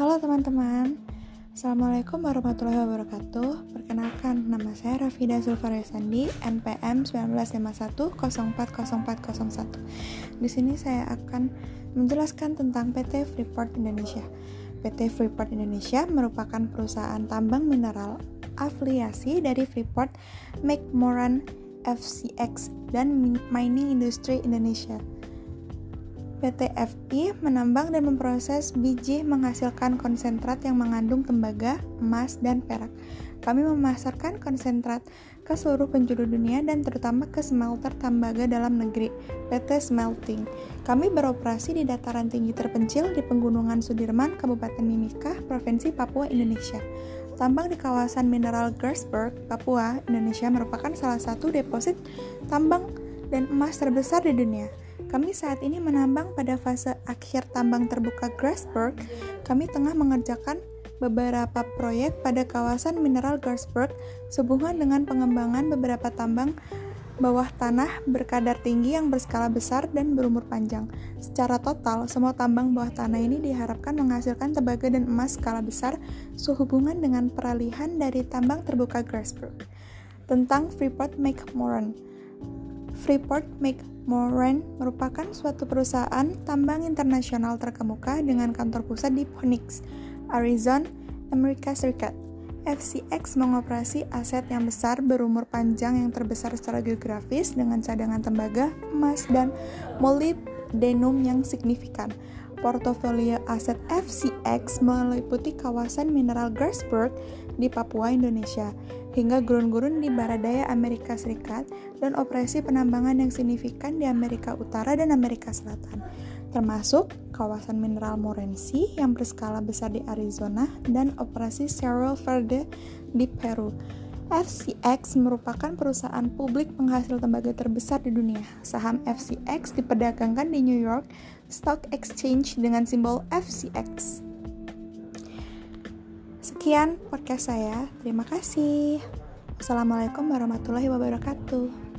Halo teman-teman, Assalamualaikum warahmatullahi wabarakatuh. Perkenalkan, nama saya Rafida Sulfaresandi, NPM 1951040401. Di sini saya akan menjelaskan tentang PT Freeport Indonesia. PT Freeport Indonesia merupakan perusahaan tambang mineral afiliasi dari Freeport McMoran FCX dan Mining Industry Indonesia. PT FI menambang dan memproses biji menghasilkan konsentrat yang mengandung tembaga, emas, dan perak. Kami memasarkan konsentrat ke seluruh penjuru dunia dan terutama ke smelter tembaga dalam negeri, PT Smelting. Kami beroperasi di dataran tinggi terpencil di Pegunungan Sudirman, Kabupaten Mimika, Provinsi Papua, Indonesia. Tambang di kawasan mineral Gersberg, Papua, Indonesia merupakan salah satu deposit tambang dan emas terbesar di dunia. Kami saat ini menambang pada fase akhir tambang terbuka Grasberg. Kami tengah mengerjakan beberapa proyek pada kawasan mineral Grasberg sehubungan dengan pengembangan beberapa tambang bawah tanah berkadar tinggi yang berskala besar dan berumur panjang. Secara total, semua tambang bawah tanah ini diharapkan menghasilkan tembaga dan emas skala besar sehubungan dengan peralihan dari tambang terbuka Grasberg. Tentang Freeport McMoran Freeport McMoran merupakan suatu perusahaan tambang internasional terkemuka dengan kantor pusat di Phoenix, Arizona, Amerika Serikat. FCX mengoperasi aset yang besar berumur panjang yang terbesar secara geografis dengan cadangan tembaga, emas, dan molybdenum yang signifikan. Portofolio aset FCX meliputi kawasan mineral Grasberg di Papua, Indonesia, hingga gurun-gurun di Baradaya, Amerika Serikat, dan operasi penambangan yang signifikan di Amerika Utara dan Amerika Selatan, termasuk kawasan mineral Morenci yang berskala besar di Arizona dan operasi Cerro Verde di Peru. FCX merupakan perusahaan publik penghasil tembaga terbesar di dunia. Saham FCX diperdagangkan di New York Stock Exchange dengan simbol FCX. Sekian podcast saya. Terima kasih. Wassalamualaikum warahmatullahi wabarakatuh.